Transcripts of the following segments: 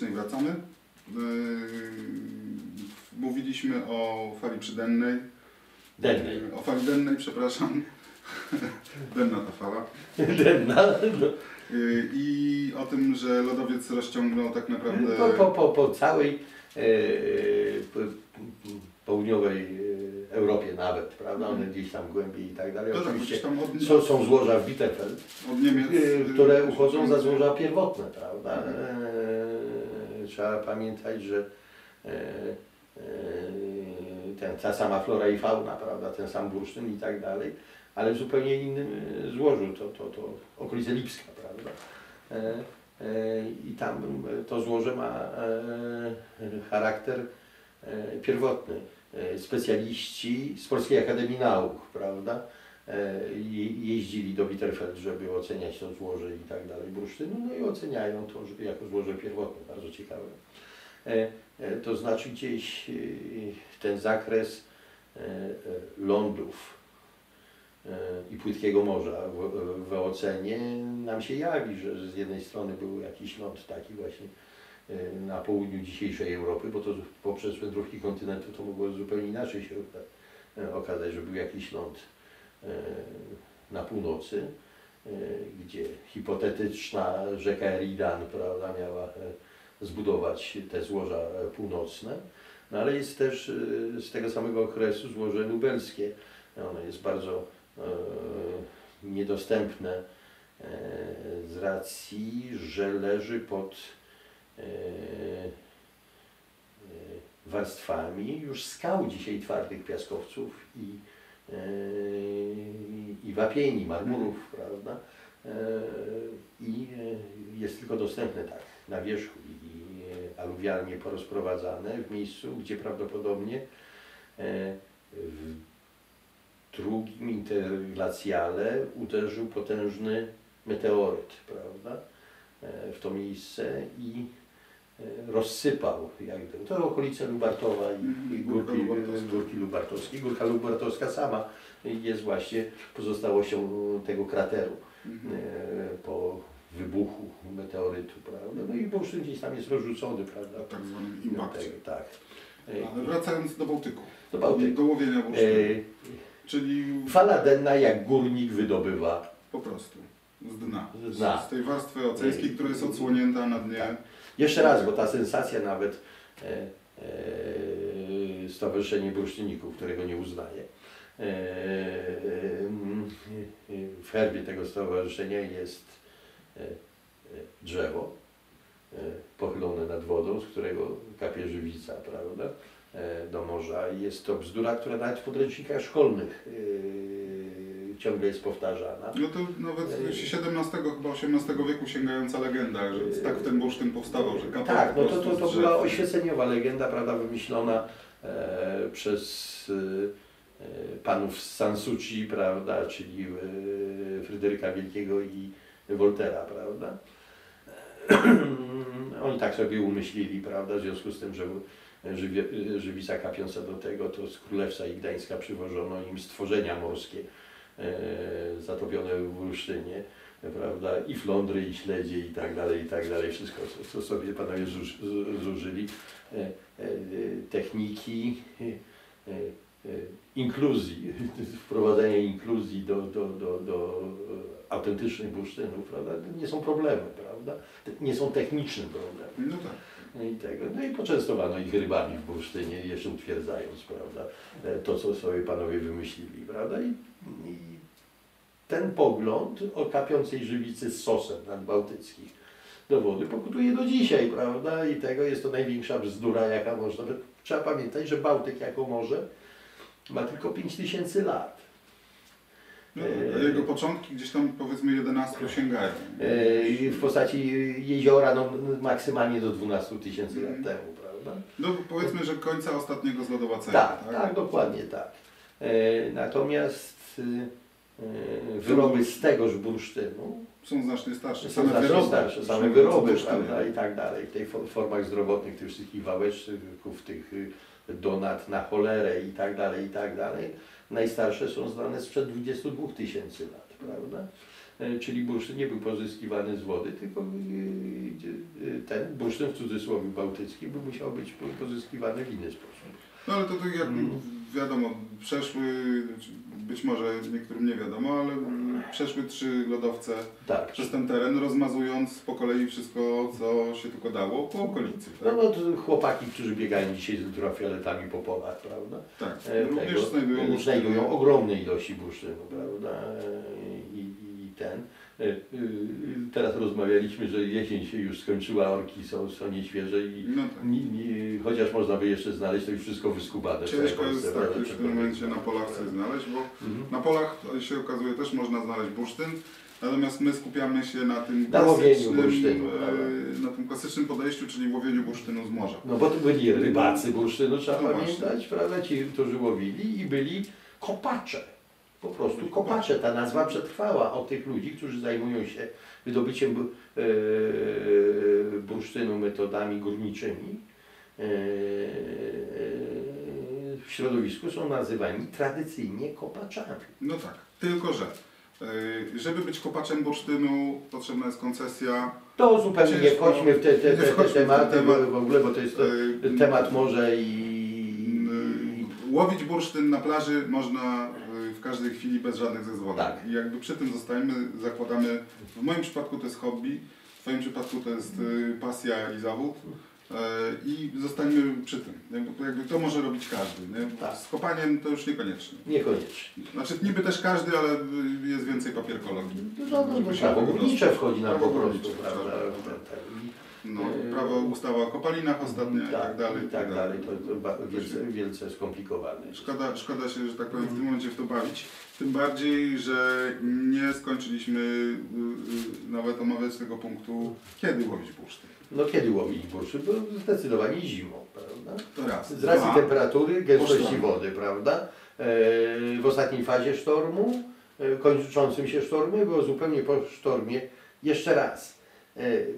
wracamy. Mówiliśmy o fali przydennej. Dennej. O fali dennej, przepraszam. Denna ta fala. Denna. No. I o tym, że lodowiec rozciągnął tak naprawdę. Po, po, po, po całej e, po, południowej e, Europie nawet, prawda? One gdzieś tam głębiej i tak dalej. To tak, Oczywiście tam od, są, są złoża w Niemiec. e, które uchodzą za złoża pierwotne, prawda? Trzeba pamiętać, że e, e, ten, ta sama flora i fauna, prawda? Ten sam bursztyn i tak dalej, ale w zupełnie innym e, złożu, to, to, to okolice Lipska, prawda? I tam to złoże ma charakter pierwotny. Specjaliści z Polskiej Akademii Nauk, prawda? E, je- jeździli do Bitterfeld, żeby oceniać to złoże i tak dalej bursztynu, no i oceniają to jako złoże pierwotne, bardzo ciekawe. E, e, To znaczy gdzieś ten zakres lądów i płytkiego morza w, w ocenie nam się jawi, że z jednej strony był jakiś ląd taki właśnie na południu dzisiejszej Europy, bo to poprzez wędrówki kontynentu to mogło zupełnie inaczej się oka- okazać, że był jakiś ląd na północy, e, gdzie hipotetyczna rzeka Eridan prawda, miała e, zbudować te złoża e, północne, no ale jest też e, z tego samego okresu złoże lubelskie. Ono jest bardzo e, niedostępne e, z racji, że leży pod e, e, warstwami już skał dzisiaj twardych piaskowców i, e, i wapieni, marmurów, prawda? E, I e, jest tylko dostępne tak na wierzchu i aluwialnie porozprowadzane w miejscu, gdzie prawdopodobnie w drugim interglacjale uderzył potężny meteoryt, prawda, w to miejsce i rozsypał jakby. To okolice Lubartowa i, i Mhm, górki, Górka Lubartowska. górki Lubartowskie. Górka Lubartowska sama jest właśnie pozostałością tego krateru Mhm. e, po wybuchu meteorytu, prawda? No i bursztyn gdzieś tam jest rozrzucony, prawda? Tak zwanym impakcie. Tego, tak. E, Ale wracając do Bałtyku. Do Bałtyku. Do łowienia bursztynu. E, Czyli Fala denna jak górnik wydobywa. po prostu z dna. Z dna. Z tej warstwy oceańskiej, która jest odsłonięta na dnie. Tak. Jeszcze raz, bo ta sensacja nawet e, e, Stowarzyszenie Bursztyników, którego nie uznaje, e, e, w herbie tego stowarzyszenia jest e, e, drzewo e, pochylone nad wodą, z którego kapie żywica, prawda, e, do morza. I Jest to bzdura, która nawet w podręcznikach szkolnych e, ciągle jest powtarzana. No to nawet XVII, chyba XVIII wieku sięgająca legenda, że tak ten bursztyn powstawał, że kapał Tak, no to, to, to była oświeceniowa legenda, prawda, wymyślona e, przez e, e, panów z Sansucci, prawda, czyli e, Fryderyka Wielkiego i Woltera, prawda. Oni tak sobie umyślili, prawda, w związku z tym, że żywie, żywica kapiąca do tego, to z Królewca i Gdańska przywożono im stworzenia morskie e, zatopione w bursztynie prawda, i flądry, i śledzie, i tak dalej, i tak dalej, wszystko, co, sobie panowie zuż, zu- zużyli, e, e, techniki e, e, inkluzji, wprowadzenia inkluzji do, do, do, do autentycznych bursztynów, prawda, nie są problemem, prawda, nie są technicznym problemem. No tak. I tego. No i poczęstowano ich rybami w bursztynie, jeszcze utwierdzając, prawda, e, to, co sobie panowie wymyślili, prawda, i, i ten pogląd o kapiącej żywicy z sosem nadbałtyckich do wody pokutuje do dzisiaj, prawda? I tego jest to największa bzdura, jaka można. Trzeba pamiętać, że Bałtyk jako morze ma tylko 5000 lat. No, jego początki gdzieś tam powiedzmy 11 sięgają. E, W postaci jeziora no, maksymalnie do 12 tysięcy lat temu, prawda? No powiedzmy, że końca ostatniego zlodowacenia. Tak, tak, dokładnie tak. E, natomiast e, wyroby z tegoż bursztynu Są znacznie starsze. są Same znacznie wyroby. starsze, same wyroby, prawda, i tak dalej. W tych fo- formach zdrowotnych, tych wszystkich wałeczków, tych y, donat na cholerę i tak dalej, i tak dalej. Najstarsze są znane sprzed 22 tysięcy lat, prawda? e, czyli bursztyn nie był pozyskiwany z wody, tylko e, e, ten bursztyn w cudzysłowie bałtycki by musiał być po- pozyskiwany w inny sposób. No ale to tak jak Mm. wiadomo, przeszły, być może niektórym nie wiadomo, ale przeszły trzy lodowce Tak. przez ten teren, rozmazując po kolei wszystko, co się tylko dało po okolicy. No, Tak, no to chłopaki, którzy biegają dzisiaj z ultrafioletami po polach, prawda? tak. E, również tego, znajdują znajdują ogromne ilości bursztynu, prawda? E, I, i ten. E, e, Teraz rozmawialiśmy, że jesień się już skończyła, orki są, są nieświeże i No tak. ni, ni, chociaż można by jeszcze znaleźć, to już wszystko wyskubane. Ciężko jest tak już w tym momencie na polach coś znaleźć, bo Mhm. na polach się okazuje też można znaleźć bursztyn, natomiast my skupiamy się na tym Na klasycznym, bursztynu, e, prawda? na tym klasycznym podejściu, czyli łowieniu bursztynu z morza. No bo to byli rybacy bursztynu, trzeba No pamiętać, prawda? Ci, którzy łowili i byli kopacze. Po prostu kopacze. Ta nazwa przetrwała od tych ludzi, którzy zajmują się wydobyciem e, bursztynu metodami górniczymi. E, w środowisku są nazywani tradycyjnie kopaczami. No tak, tylko że e, żeby być kopaczem bursztynu potrzebna jest koncesja. To zupełnie nie wchodźmy w te, te, te, te tematy temat. w ogóle, bo to jest to, e, temat morze i... e, Łowić bursztyn na plaży można e, każdej chwili bez żadnych zezwoleń. Tak. I jakby przy tym zostajemy, zakładamy, w moim przypadku to jest hobby, w Twoim przypadku to jest e, pasja i zawód. e, I zostańmy przy tym. Jakby, jakby to może robić każdy. Nie? Tak. Z kopaniem to już niekoniecznie. Niekoniecznie. Znaczy niby też każdy, ale y, jest więcej papierkologii. No, no, no, prostu- górnicze wchodzi nam po prostu, prawda, Tak, tak. No, prawo, ustawa o kopalinach ostatnio i tak dalej. I tak dalej, to, to wielce, wielce skomplikowane. Szkoda, szkoda się, że tak powiem, w tym momencie w to bawić. Tym bardziej, że nie skończyliśmy y, y, nawet omawiać tego punktu, kiedy łowić bursztyn. No kiedy łowić burszy? Bo zdecydowanie zimą, prawda? To raz. Z racji Dwa, temperatury, gęstości wody, prawda? E, W ostatniej fazie sztormu, e, kończącym się sztormie, było zupełnie po sztormie. Jeszcze raz, e,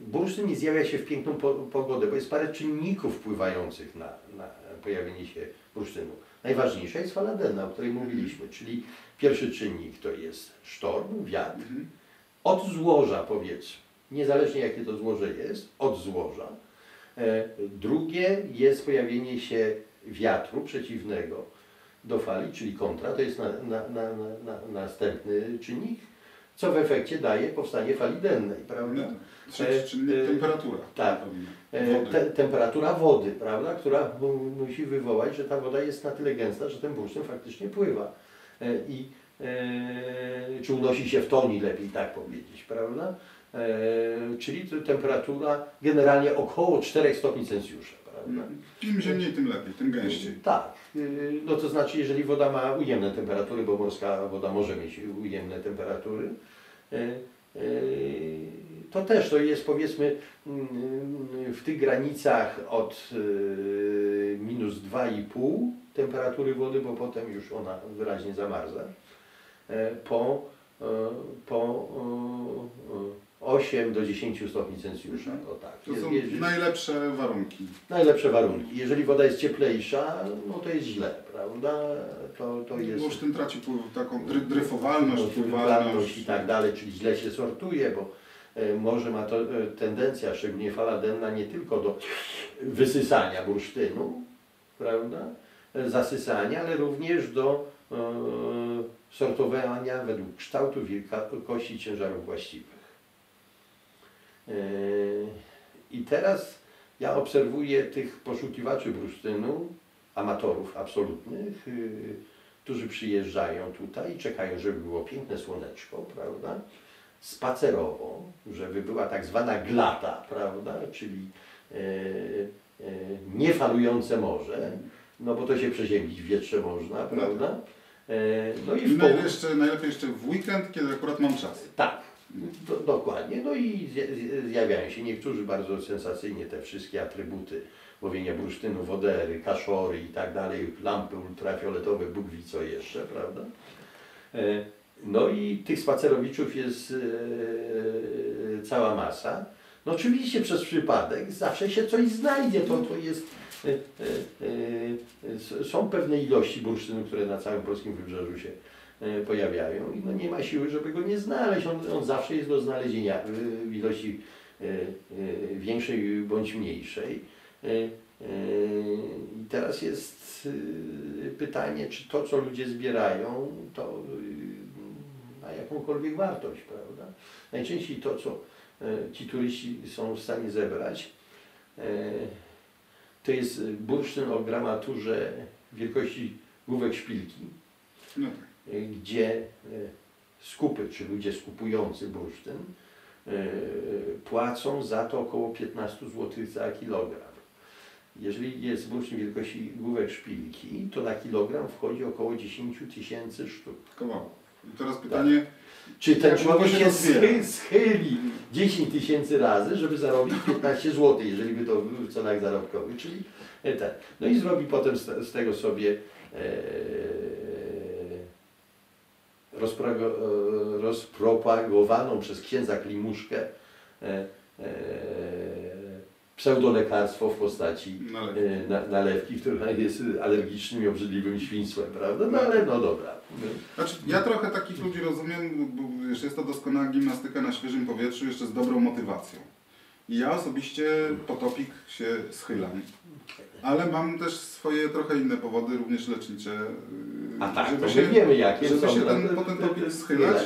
bursztyn nie zjawia się w piękną po, pogodę, bo jest parę czynników wpływających na, na pojawienie się bursztynu. Najważniejsza jest fala denna, o której mówiliśmy, czyli pierwszy czynnik to jest sztorm, wiatr, Mhm. od złoża powietrza, niezależnie jakie to złoże jest, od złoża. E, Drugie jest pojawienie się wiatru przeciwnego do fali, czyli kontra, to jest na, na, na, następny czynnik, co w efekcie daje powstanie fali dennej, prawda? Trzeci czynnik E, temperatura. tak. E, Wody. Te, temperatura wody, prawda, która mu, musi wywołać, że ta woda jest na tyle gęsta, że ten bursztyn faktycznie pływa. E, I e, czy unosi się w toni, lepiej tak powiedzieć, prawda? E, czyli temperatura generalnie około 4 stopni Celsjusza? Im ziemniej, tym lepiej, tym gęściej. Tak, y, no to znaczy, jeżeli woda ma ujemne temperatury, bo morska woda może mieć ujemne temperatury, y, y, to też to jest powiedzmy mm, w tych granicach od minus 2,5 temperatury wody, bo potem już ona wyraźnie zamarza, po, po 8 do 10 stopni Celsjusza. O tak. To są jest- najlepsze warunki. najlepsze warunki. Jeżeli woda jest cieplejsza, no to jest źle, prawda? To, to jest Bursztyn traci pływ- taką dry, dryfowalność, no, pływalność. i tak dalej, czyli źle się sortuje, bo e, morze ma to e, tendencja, szczególnie fala denna, nie tylko do wysysania bursztynu, prawda? E, Zasysania, ale również do sortowania według kształtu, wielkości ciężarów właściwych. E, I teraz ja obserwuję tych poszukiwaczy bursztynu, amatorów absolutnych, y, którzy przyjeżdżają tutaj i czekają, żeby było piękne słoneczko, prawda? Spacerowo, żeby była tak zwana glata, prawda? Czyli e, niefalujące morze, no bo to się przeziębić w wietrze można, prawda? E, no i I w najlepiej poł- jeszcze, najlepiej jeszcze w weekend, kiedy akurat mam czas. tak, do, dokładnie. No i zja- zja- zjawiają się niektórzy bardzo sensacyjnie te wszystkie atrybuty łowienia bursztynu, wodery, kaszory i tak dalej, lampy ultrafioletowe, Bóg wie co jeszcze, prawda? E, No i tych spacerowiczów jest e, cała masa. No oczywiście przez przypadek zawsze się coś znajdzie, to, to jest, e, są pewne ilości bursztynu, które na całym polskim wybrzeżu się pojawiają i no nie ma siły, żeby go nie znaleźć. On, on zawsze jest do znalezienia e, w ilości e, e, większej bądź mniejszej. E, e, I teraz jest e, pytanie, czy to, co ludzie zbierają, to e, ma jakąkolwiek wartość, prawda? Najczęściej to, co e, ci turyści są w stanie zebrać, e, to jest bursztyn o gramaturze wielkości główek szpilki, No tak. E, gdzie e, skupy, czy ludzie skupujący bursztyn, e, płacą za to około 15 zł za kilogram. Jeżeli jest bursztyn wielkości główek szpilki, to na kilogram wchodzi około 10 tysięcy sztuk. Kawałek. I teraz pytanie, Czy ten człowiek się się rozwija? schy- schyli 10 tysięcy razy, żeby zarobić 15 zł, jeżeli by to był w cenach zarobkowych, czyli e, tak. No i zrobi potem z, tego sobie e, rozpropagowaną przez księdza Klimuszkę e, e, pseudolekarstwo w postaci należy. e, na, nalewki, która jest alergicznym i obrzydliwym świństwem, prawda? No ale no dobra. Znaczy, ja trochę takich ludzi rozumiem, bo wiesz, jest to doskonała gimnastyka na świeżym powietrzu, jeszcze z dobrą motywacją. I ja osobiście po topik się schylam. Ale mam też swoje trochę inne powody, również lecznicze, A tak, żeby to się, my wiemy jakie żeby są. się ten, po ten topik schylać.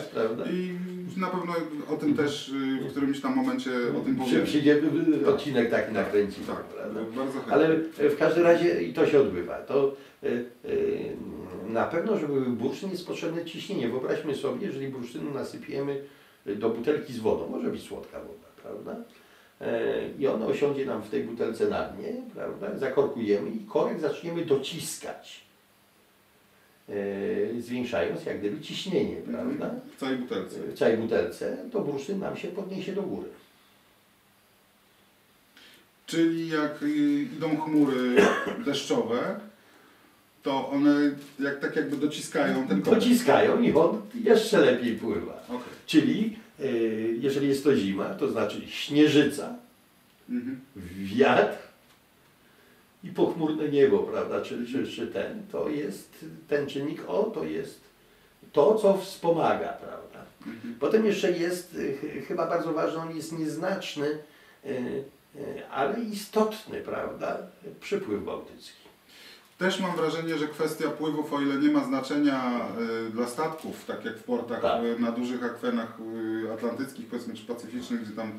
I na pewno o tym też yy, w którymś tam momencie o tym powiem. przyjdzie odcinek taki nakręcimy. Tak, prawda? bardzo chętnie. Ale w każdym razie i to się odbywa. To y, y, na pewno, żeby był bursztyn jest potrzebne ciśnienie. Wyobraźmy sobie, jeżeli bursztynu nasypiemy do butelki z wodą, może być słodka woda, prawda? E, I ona osiądzie nam w tej butelce na dnie, prawda? Zakorkujemy i korek zaczniemy dociskać. E, Zwiększając jak gdyby ciśnienie, prawda? Mhm. W całej butelce. w całej butelce, to bursztyn nam się podniesie do góry. Czyli jak y, idą chmury deszczowe, to one jak tak jakby dociskają ten korek. Dociskają i on jeszcze lepiej pływa. Okej. Czyli y, jeżeli jest to zima, to znaczy śnieżyca, Mhm. wiatr i pochmurne niebo, prawda, czy, czy, czy ten, to jest ten czynnik O, to jest to, co wspomaga, prawda. Mhm. Potem jeszcze jest, y, ch- chyba bardzo ważny, on jest nieznaczny, y, y, ale istotny, prawda, przypływ bałtycki. Też mam wrażenie, że kwestia pływów, o ile nie ma znaczenia y, dla statków, tak jak w portach Tak. y, na dużych akwenach y, atlantyckich, powiedzmy, czy pacyficznych, gdzie tam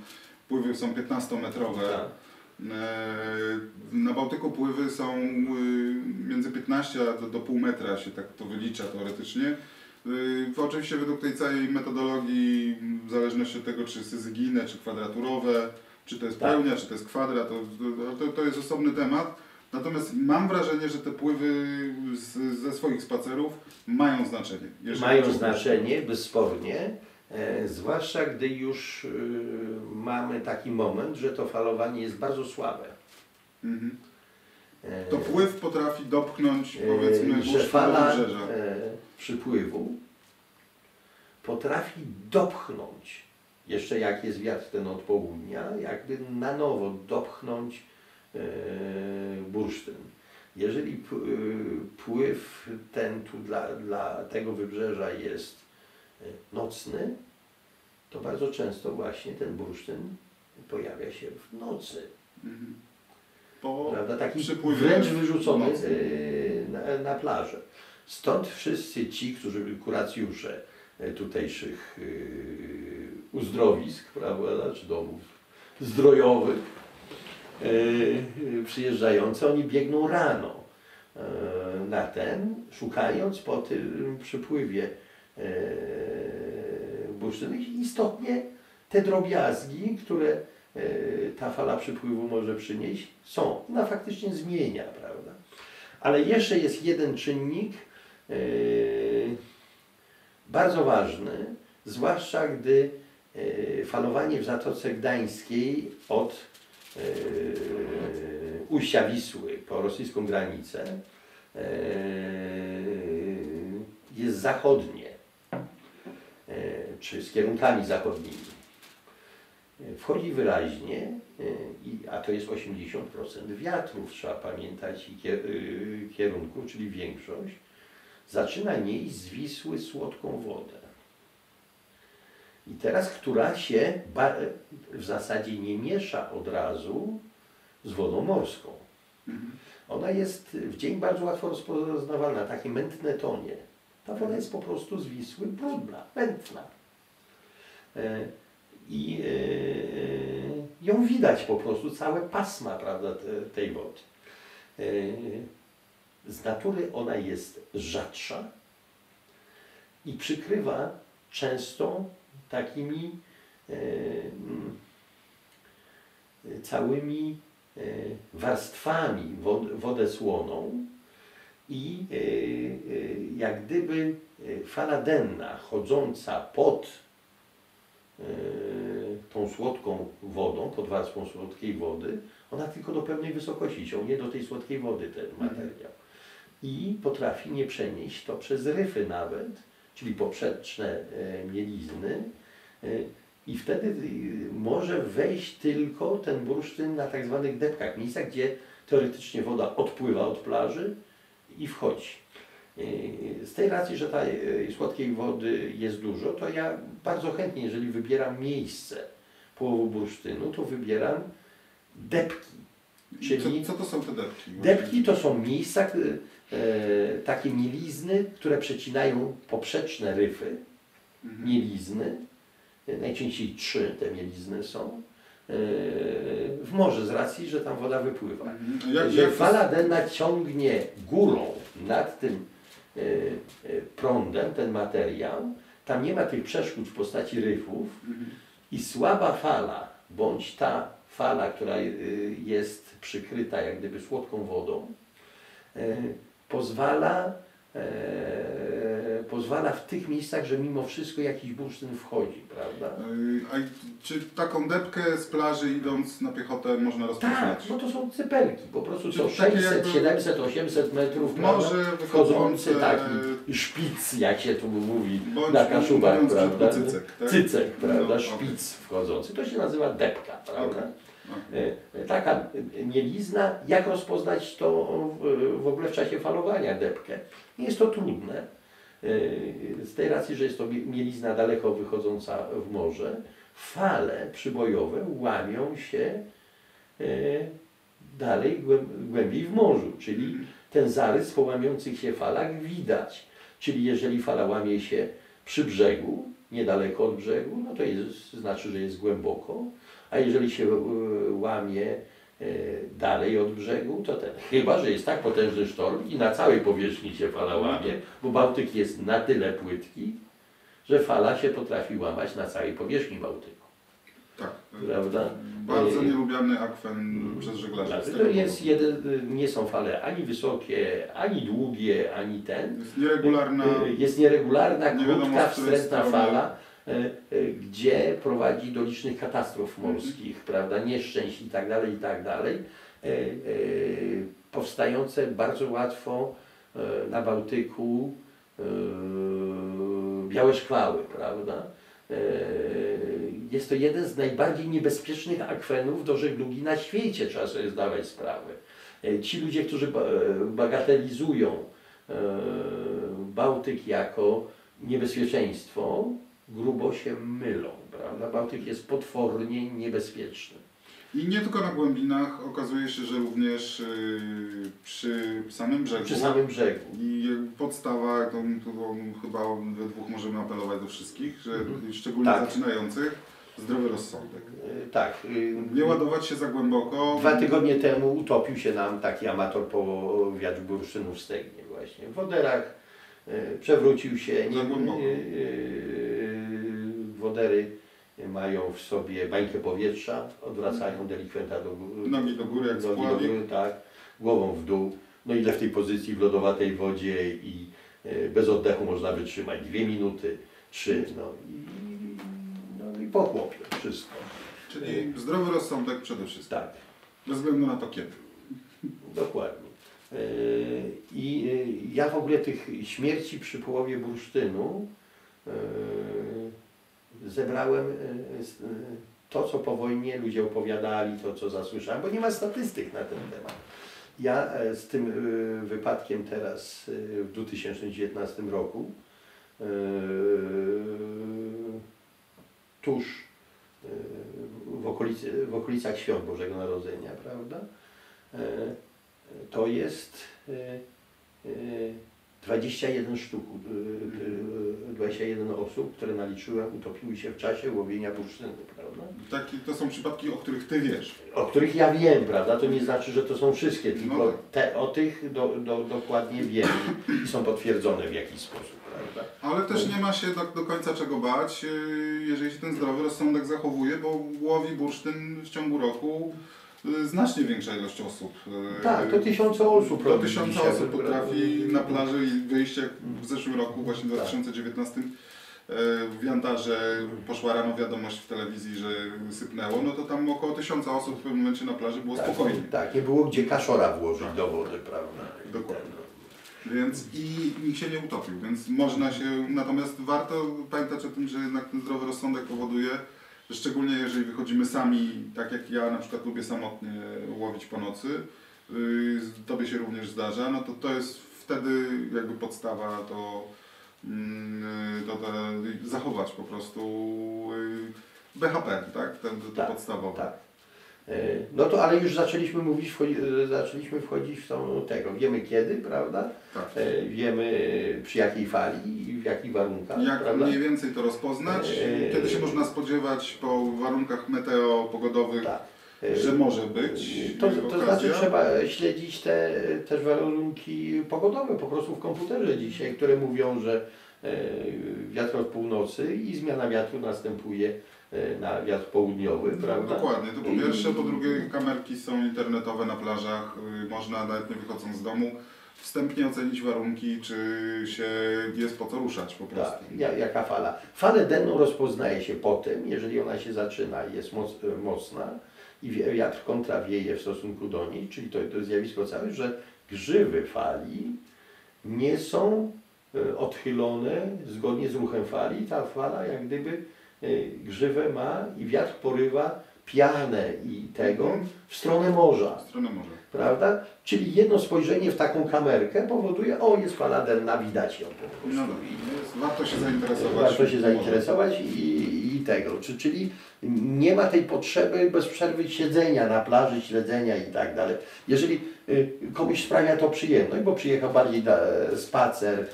pływy są 15-metrowe. Tak. Na Bałtyku pływy są między 15 a do, do pół metra się tak to wylicza teoretycznie. Oczywiście według tej całej metodologii, w zależności od tego, czy syzyginę, czy kwadraturowe, czy to jest Tak. pełnia, czy to jest kwadrat, to, to, to jest osobny temat. Natomiast mam wrażenie, że te pływy z, ze swoich spacerów mają znaczenie. Mają znaczenie, bezspornie, e, zwłaszcza gdy już y, mamy taki moment, że to falowanie jest bardzo słabe. Mhm. E, To pływ potrafi dopchnąć, e, powiedzmy, że fala e, przypływu potrafi dopchnąć, jeszcze jak jest wiatr ten od południa, jakby na nowo dopchnąć e, bursztyn. Jeżeli y, pływ ten tu dla, dla tego wybrzeża jest e, nocny, to bardzo często właśnie ten bursztyn pojawia się w nocy. Mhm. Po Prawda? Taki wręcz wyrzucony na, na plażę. Stąd wszyscy ci, którzy kuracjusze y, tutejszych uzdrowisk, prawda, czy domów zdrojowych przyjeżdżający, oni biegną rano y, na ten, szukając po tym przypływie y, bursztynu. I Istotnie te drobiazgi, które ta fala przypływu może przynieść, są. Ona faktycznie zmienia, prawda? Ale jeszcze jest jeden czynnik bardzo ważny, zwłaszcza gdy falowanie w Zatoce Gdańskiej od ujścia Wisły po rosyjską granicę e, jest zachodnie, e, czy z kierunkami zachodnimi wchodzi wyraźnie, e, a to jest 80% wiatrów, trzeba pamiętać, i kier- kierunków, czyli większość, zaczyna nieść z Wisły słodką wodę. I teraz, która się w zasadzie nie miesza od razu z wodą morską. Mhm. Ona jest w dzień bardzo łatwo rozpoznawalna, takie mętne tonie. Ta woda jest po prostu z Wisły brudna, mętna. E, I e, ją widać po prostu, całe pasma prawda, te, tej wody. E, z natury ona jest rzadsza i przykrywa często takimi e, mm, całymi e, warstwami wod, wodę słoną i e, jak gdyby fala denna chodząca pod tą słodką wodą, pod warstwą słodkiej wody, ona tylko do pewnej wysokości ciągnie do tej słodkiej wody ten materiał. I potrafi nie przenieść to przez ryfy nawet, czyli poprzeczne e, mielizny, e, i wtedy y, może wejść tylko ten bursztyn na tak zwanych depkach, miejscach, gdzie teoretycznie woda odpływa od plaży i wchodzi. Z tej racji, że tej słodkiej wody jest dużo, to ja bardzo chętnie, jeżeli wybieram miejsce połowu bursztynu, to wybieram depki. Czyli- co, co to są te depki? Depki to są miejsca, e, takie mielizny, które przecinają poprzeczne ryfy, Mhm. mielizny, najczęściej trzy te mielizny są, y, w morze z racji, że tam woda wypływa. Mhm. Jak, że jak fala denna ciągnie górą nad tym y, prądem ten materiał, tam nie ma tych przeszkód w postaci ryfów Mhm. i słaba fala, bądź ta fala, która jest przykryta jak gdyby słodką wodą, pozwala, e, pozwala w tych miejscach, że mimo wszystko jakiś bursztyn wchodzi, prawda? Y, A czy taką depkę z plaży idąc na piechotę można rozpoznać? Tak, no to są cypelki, po prostu Czyli co takie 600, jakby 700, 800 metrów, W prawda? morze wchodzący taki szpic, jak się tu mówi Bądź na Kaszubach, mówiąc prawda? cycek, tak? Cycek, prawda? No, Szpic wchodzący. To się nazywa depka, prawda? Okej. E, Taka mielizna, jak rozpoznać to w- ogóle w czasie falowania depkę? Nie jest to trudne. E, Z tej racji, że jest to mie- mielizna daleko wychodząca w morze, fale przybojowe łamią się e, dalej głę- głębiej w morzu, czyli ten zarys po łamiących się falach widać. Czyli jeżeli fala łamie się przy brzegu, niedaleko od brzegu, no to jest, znaczy, że jest głęboko, a jeżeli się e, łamie e, dalej od brzegu, to ten, chyba, że jest tak potężny sztorm i na całej powierzchni się fala łamie, bo Bałtyk jest na tyle płytki, że fala się potrafi łamać na całej powierzchni Bałtyku. Tak. Prawda? Bardzo Y, nielubiany akwen przez żeglarzy. to jest jeden, nie są fale ani wysokie, ani długie, ani ten. Jest nieregularna. Y, Jest nieregularna, Nie krótka, wstrętna fala, y, y, gdzie prowadzi do licznych katastrof morskich, prawda, nieszczęść i tak dalej, i tak dalej, y, y, powstające bardzo łatwo y, na Bałtyku y, białe szkwały, prawda. Jest to jeden z najbardziej niebezpiecznych akwenów do żeglugi na świecie, trzeba sobie zdawać sprawę. Y, Ci ludzie, którzy ba- bagatelizują e, Bałtyk jako niebezpieczeństwo, grubo się mylą, prawda? Bałtyk jest potwornie niebezpieczny. I nie tylko na głębinach, okazuje się, że również y, przy samym brzegu. Przy samym brzegu. I podstawa, to, to chyba we dwóch możemy apelować do wszystkich, że Mhm. szczególnie Tak. zaczynających, zdrowy rozsądek. E, Tak. y, Nie ładować się za głęboko. Dwa tygodnie temu utopił się nam taki amator po wiatr bursztynu w Stegnie właśnie. W Woderach e, przewrócił się. Za głęboko. Wodery mają w sobie bańkę powietrza, odwracają delikwenta do góry. Nogi do góry jak Nogi do góry, tak, głową w dół. No ile w tej pozycji w lodowatej wodzie i bez oddechu można wytrzymać? Dwie minuty, trzy, no no po chłopie, wszystko. Czyli zdrowy rozsądek przede wszystkim. Tak, Bez względu na to kiedy. dokładnie. E, I e, ja w ogóle tych śmierci przy połowie bursztynu e, zebrałem to, co po wojnie ludzie opowiadali, to, co zasłyszałem, bo nie ma statystyk na ten temat. Ja z tym wypadkiem teraz w 2019 roku e, w, okolicy, w okolicach świąt Bożego Narodzenia, prawda? E, To jest e, e, 21 sztuk, e, e, 21 osób, które naliczyłem, utopiły się w czasie łowienia bursztynu, prawda? Taki, to są przypadki, o których ty wiesz. o których ja wiem, prawda? To nie znaczy, że to są wszystkie, tylko No tak. te, o tych do, do, dokładnie wiem i są potwierdzone w jakiś sposób, prawda? Ale też nie ma się do, do końca czego bać, jeżeli się ten zdrowy rozsądek zachowuje, bo łowi bursztyn w ciągu roku yy, znacznie większa ilość osób. Yy, Tak, to tysiące osób tysiąca dzisiaj, osób potrafi na plaży i wyjść jak w zeszłym roku, właśnie w Tak. 2019 yy, w Jantarze poszła rano wiadomość w telewizji, że sypnęło, no to tam około tysiąca osób w pewnym momencie na plaży było Tak, spokojnie. Tak, nie było gdzie kaszora włożyć Tak. do wody, prawda? Dokładnie. Więc i nikt się nie utopił, więc można się, natomiast warto pamiętać o tym, że jednak ten zdrowy rozsądek powoduje, że szczególnie jeżeli wychodzimy sami, tak jak ja na przykład lubię samotnie łowić po nocy, yy, tobie się również zdarza, no to to jest wtedy jakby podstawa to, to, to zachować po prostu yy, BHP, tak? Ten, to, to Tak, podstawowe. Tak. E, No to ale już zaczęliśmy mówić, wchodzi, e, zaczęliśmy wchodzić w tą tego. Wiemy kiedy, prawda? Tak. E, Wiemy przy jakiej fali i w jakich warunkach, Jak prawda? mniej więcej to rozpoznać? Kiedy się można spodziewać po warunkach meteo pogodowych, Tak. Że może być To, to znaczy trzeba śledzić te też warunki pogodowe po prostu w komputerze dzisiaj, które mówią, że wiatr od północy i zmiana wiatru następuje na wiatr południowy, prawda? Dokładnie, to po pierwsze, po drugie kamerki są internetowe na plażach, y, można nawet nie wychodząc z domu wstępnie ocenić warunki, czy się jest po co ruszać po prostu. Tak, ja- jaka fala. Falę denną rozpoznaje się po tym, jeżeli ona się zaczyna i jest moc, e, mocna i wiatr kontra wieje w stosunku do niej, czyli to, to zjawisko całe, że grzywy fali nie są odchylone zgodnie z ruchem fali. Ta fala jak gdyby grzywę ma i wiatr porywa pianę i tego Mhm. w stronę morza W stronę morza. prawda? Czyli jedno spojrzenie w taką kamerkę powoduje, o jest fala denna, widać ją po prostu. No jest, warto się zainteresować. Warto się zainteresować i, i tego. Czy, czyli nie ma tej potrzeby bez przerwy siedzenia na plaży, śledzenia i tak dalej. Jeżeli y, komuś sprawia to przyjemność, bo przyjechał bardziej na spacer, y,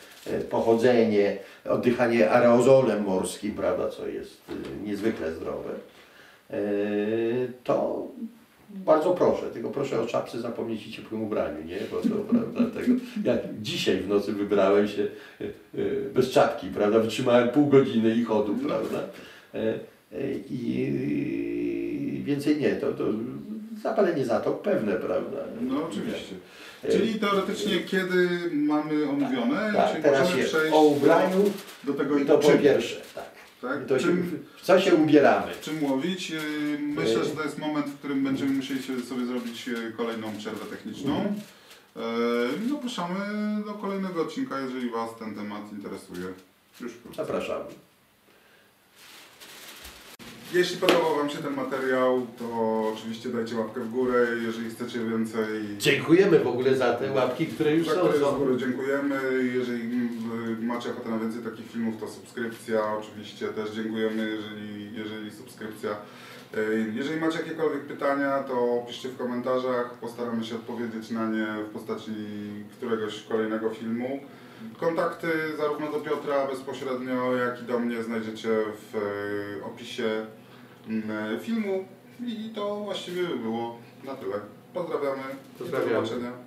pochodzenie, oddychanie aerozolem morskim, prawda, co jest y, niezwykle zdrowe, y, to bardzo proszę, tylko proszę o czapce zapomnieć i ciepłym ubraniu, nie? Bo to, prawda, tego, jak dzisiaj w nocy wybrałem się bez czapki, prawda, wytrzymałem pół godziny i chodu, prawda, E, e, i więcej nie, to, to zapalenie zatok pewne, prawda. No oczywiście. Czyli teoretycznie kiedy mamy omówione, tak, czyli teraz możemy przejść o ubraniu, do tego i to po pierwsze, tak. tak? To się, czym, w co się ubieramy? czym łowić. Yy, Myślę, że to jest moment, w którym będziemy musieli się- sobie zrobić yy, kolejną przerwę techniczną. Mhm. Zapraszamy do kolejnego odcinka, jeżeli Was ten temat interesuje. Już wkrótce. Zapraszamy. Jeśli podobał Wam się ten materiał, to oczywiście dajcie łapkę w górę. Jeżeli chcecie więcej, Dziękujemy w ogóle za te łapki, które już za są. które z są. góry dziękujemy. Jeżeli mm, macie ochotę na więcej takich filmów, to subskrypcja. Oczywiście też dziękujemy, jeżeli, jeżeli subskrypcja. Yy, Jeżeli macie jakiekolwiek pytania, to piszcie w komentarzach. Postaramy się odpowiedzieć na nie w postaci któregoś kolejnego filmu. Kontakty zarówno do Piotra bezpośrednio, jak i do mnie znajdziecie w e, opisie mm, filmu. I to właściwie by było na tyle. Pozdrawiamy. Pozdrawiamy. Do zobaczenia.